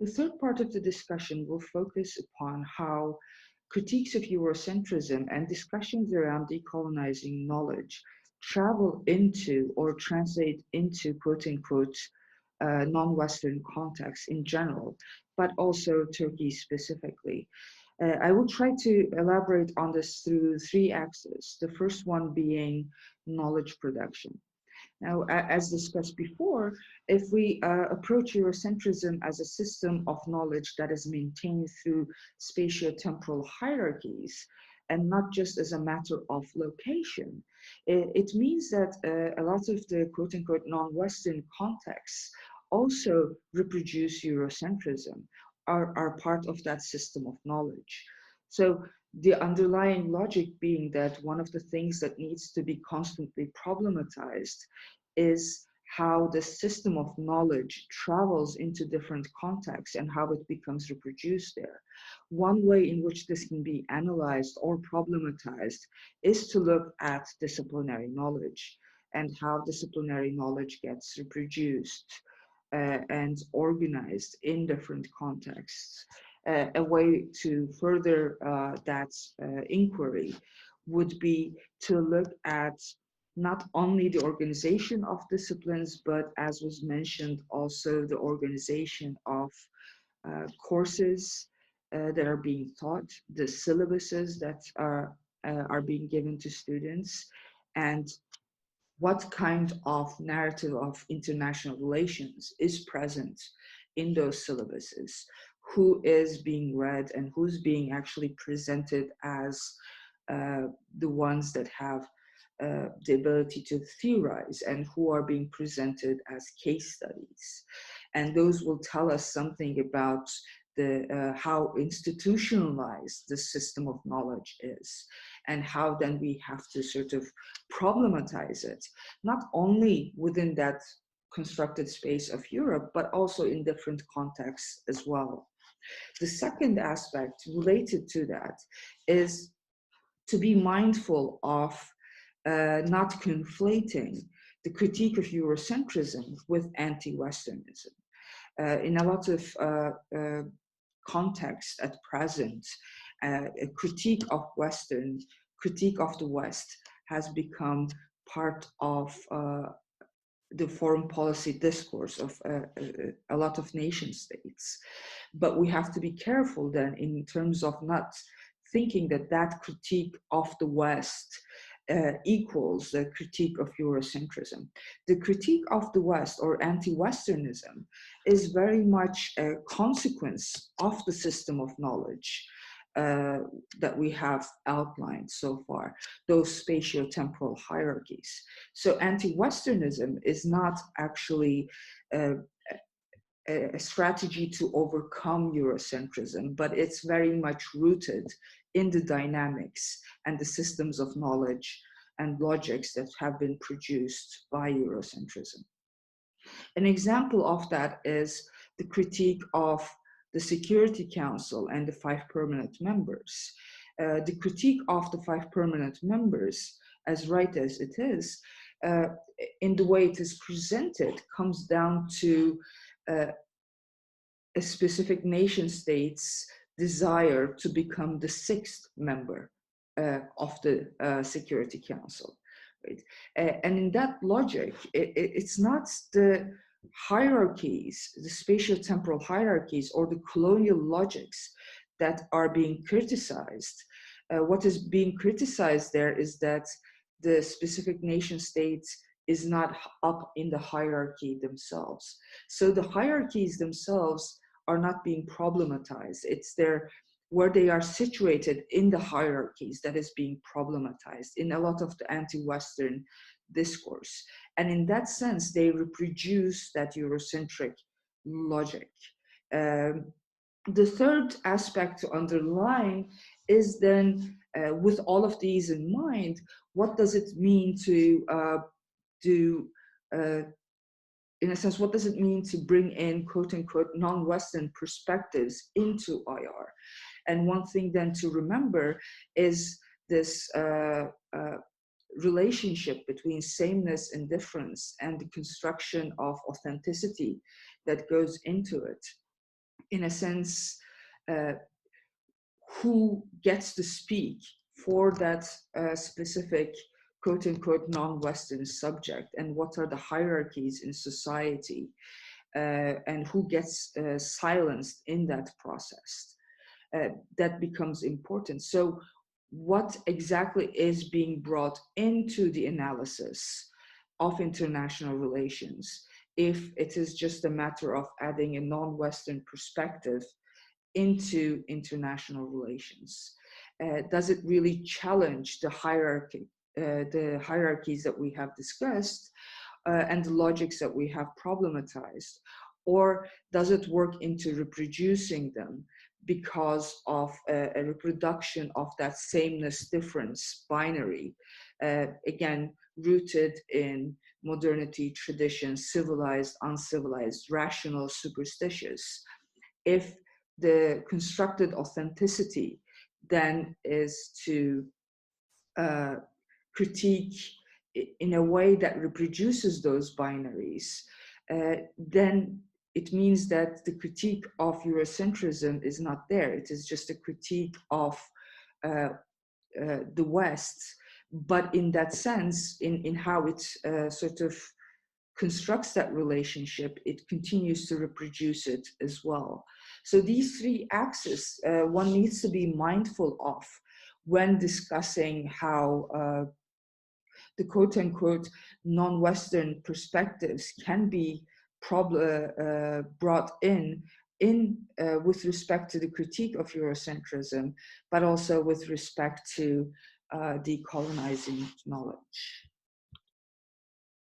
The third part of the discussion will focus upon how critiques of Eurocentrism and discussions around decolonizing knowledge travel into or translate into quote unquote uh, non-Western contexts in general, but also Turkey specifically. Uh, I will try to elaborate on this through three axes. The first one being knowledge production. Now, as discussed before, if we uh, approach Eurocentrism as a system of knowledge that is maintained through spatio-temporal hierarchies, and not just as a matter of location, it, it means that uh, a lot of the quote-unquote non-Western contexts also reproduce Eurocentrism, are, are part of that system of knowledge. So the underlying logic being that one of the things that needs to be constantly problematized is how the system of knowledge travels into different contexts and how it becomes reproduced there. One way in which this can be analyzed or problematized is to look at disciplinary knowledge and how disciplinary knowledge gets reproduced uh, and organized in different contexts. Uh, a way to further uh, that uh, inquiry would be to look at not only the organization of disciplines, but as was mentioned, also the organization of uh, courses uh, that are being taught, the syllabuses that are, are being given to students, and what kind of narrative of international relations is present in those syllabuses, who is being read and who's being actually presented as uh, the ones that have uh, the ability to theorize and who are being presented as case studies. And those will tell us something about the, uh, how institutionalized the system of knowledge is and how then we have to sort of problematize it, not only within that constructed space of Europe, but also in different contexts as well. The second aspect related to that is to be mindful of uh, not conflating the critique of Eurocentrism with anti-Westernism. Uh, in a lot of uh, uh at present, uh, a critique of Western, critique of the West has become part of uh, the foreign policy discourse of uh, uh, a lot of nation states. But we have to be careful then in terms of not thinking that that critique of the West uh, equals the critique of Eurocentrism. The critique of the West or anti-Westernism is very much a consequence of the system of knowledge uh, that we have outlined so far, those spatio-temporal hierarchies. So anti-Westernism is not actually uh, a, a strategy to overcome Eurocentrism, but it's very much rooted in the dynamics and the systems of knowledge and logics that have been produced by Eurocentrism. An example of that is the critique of the Security Council and the five permanent members. Uh, the critique of the five permanent members, as right as it is, uh, in the way it is presented, comes down to uh, a specific nation state's desire to become the sixth member uh, of the uh, Security Council. Right? And in that logic, it, it's not the hierarchies, the spatial temporal hierarchies or the colonial logics that are being criticized. Uh, what is being criticized there is that the specific nation states is not up in the hierarchy themselves. So the hierarchies themselves are not being problematized. It's their where they are situated in the hierarchies that is being problematized in a lot of the anti-Western discourse. And in that sense, they reproduce that Eurocentric logic. Um, the third aspect to underline is then, uh, with all of these in mind, what does it mean to uh, do uh, in a sense, what does it mean to bring in quote unquote non-Western perspectives into IR? And one thing then to remember is this uh, uh, relationship between sameness and difference and the construction of authenticity that goes into it. in a sense, uh, who gets to speak for that uh, specific quote unquote non-Western subject and what are the hierarchies in society uh, and who gets uh, silenced in that process. Uh, that becomes important. So what exactly is being brought into the analysis of international relations if it is just a matter of adding a non-Western perspective into international relations? Uh, does it really challenge the hierarchy, uh, the hierarchies that we have discussed uh, and the logics that we have problematized? Or does it work into reproducing them because of a, a reproduction of that sameness difference binary? Uh, again, rooted in modernity, tradition, civilized, uncivilized, rational, superstitious. If the constructed authenticity then is to uh, critique in a way that reproduces those binaries, uh, then it means that the critique of Eurocentrism is not there. It is just a critique of uh, uh the West, but in that sense, in, in how it uh, sort of constructs that relationship, it continues to reproduce it as well. So these three axes, uh, one needs to be mindful of when discussing how uh, the quote unquote non-Western perspectives can be prob- uh, uh brought in in uh, with respect to the critique of Eurocentrism, but also with respect to uh, decolonizing knowledge.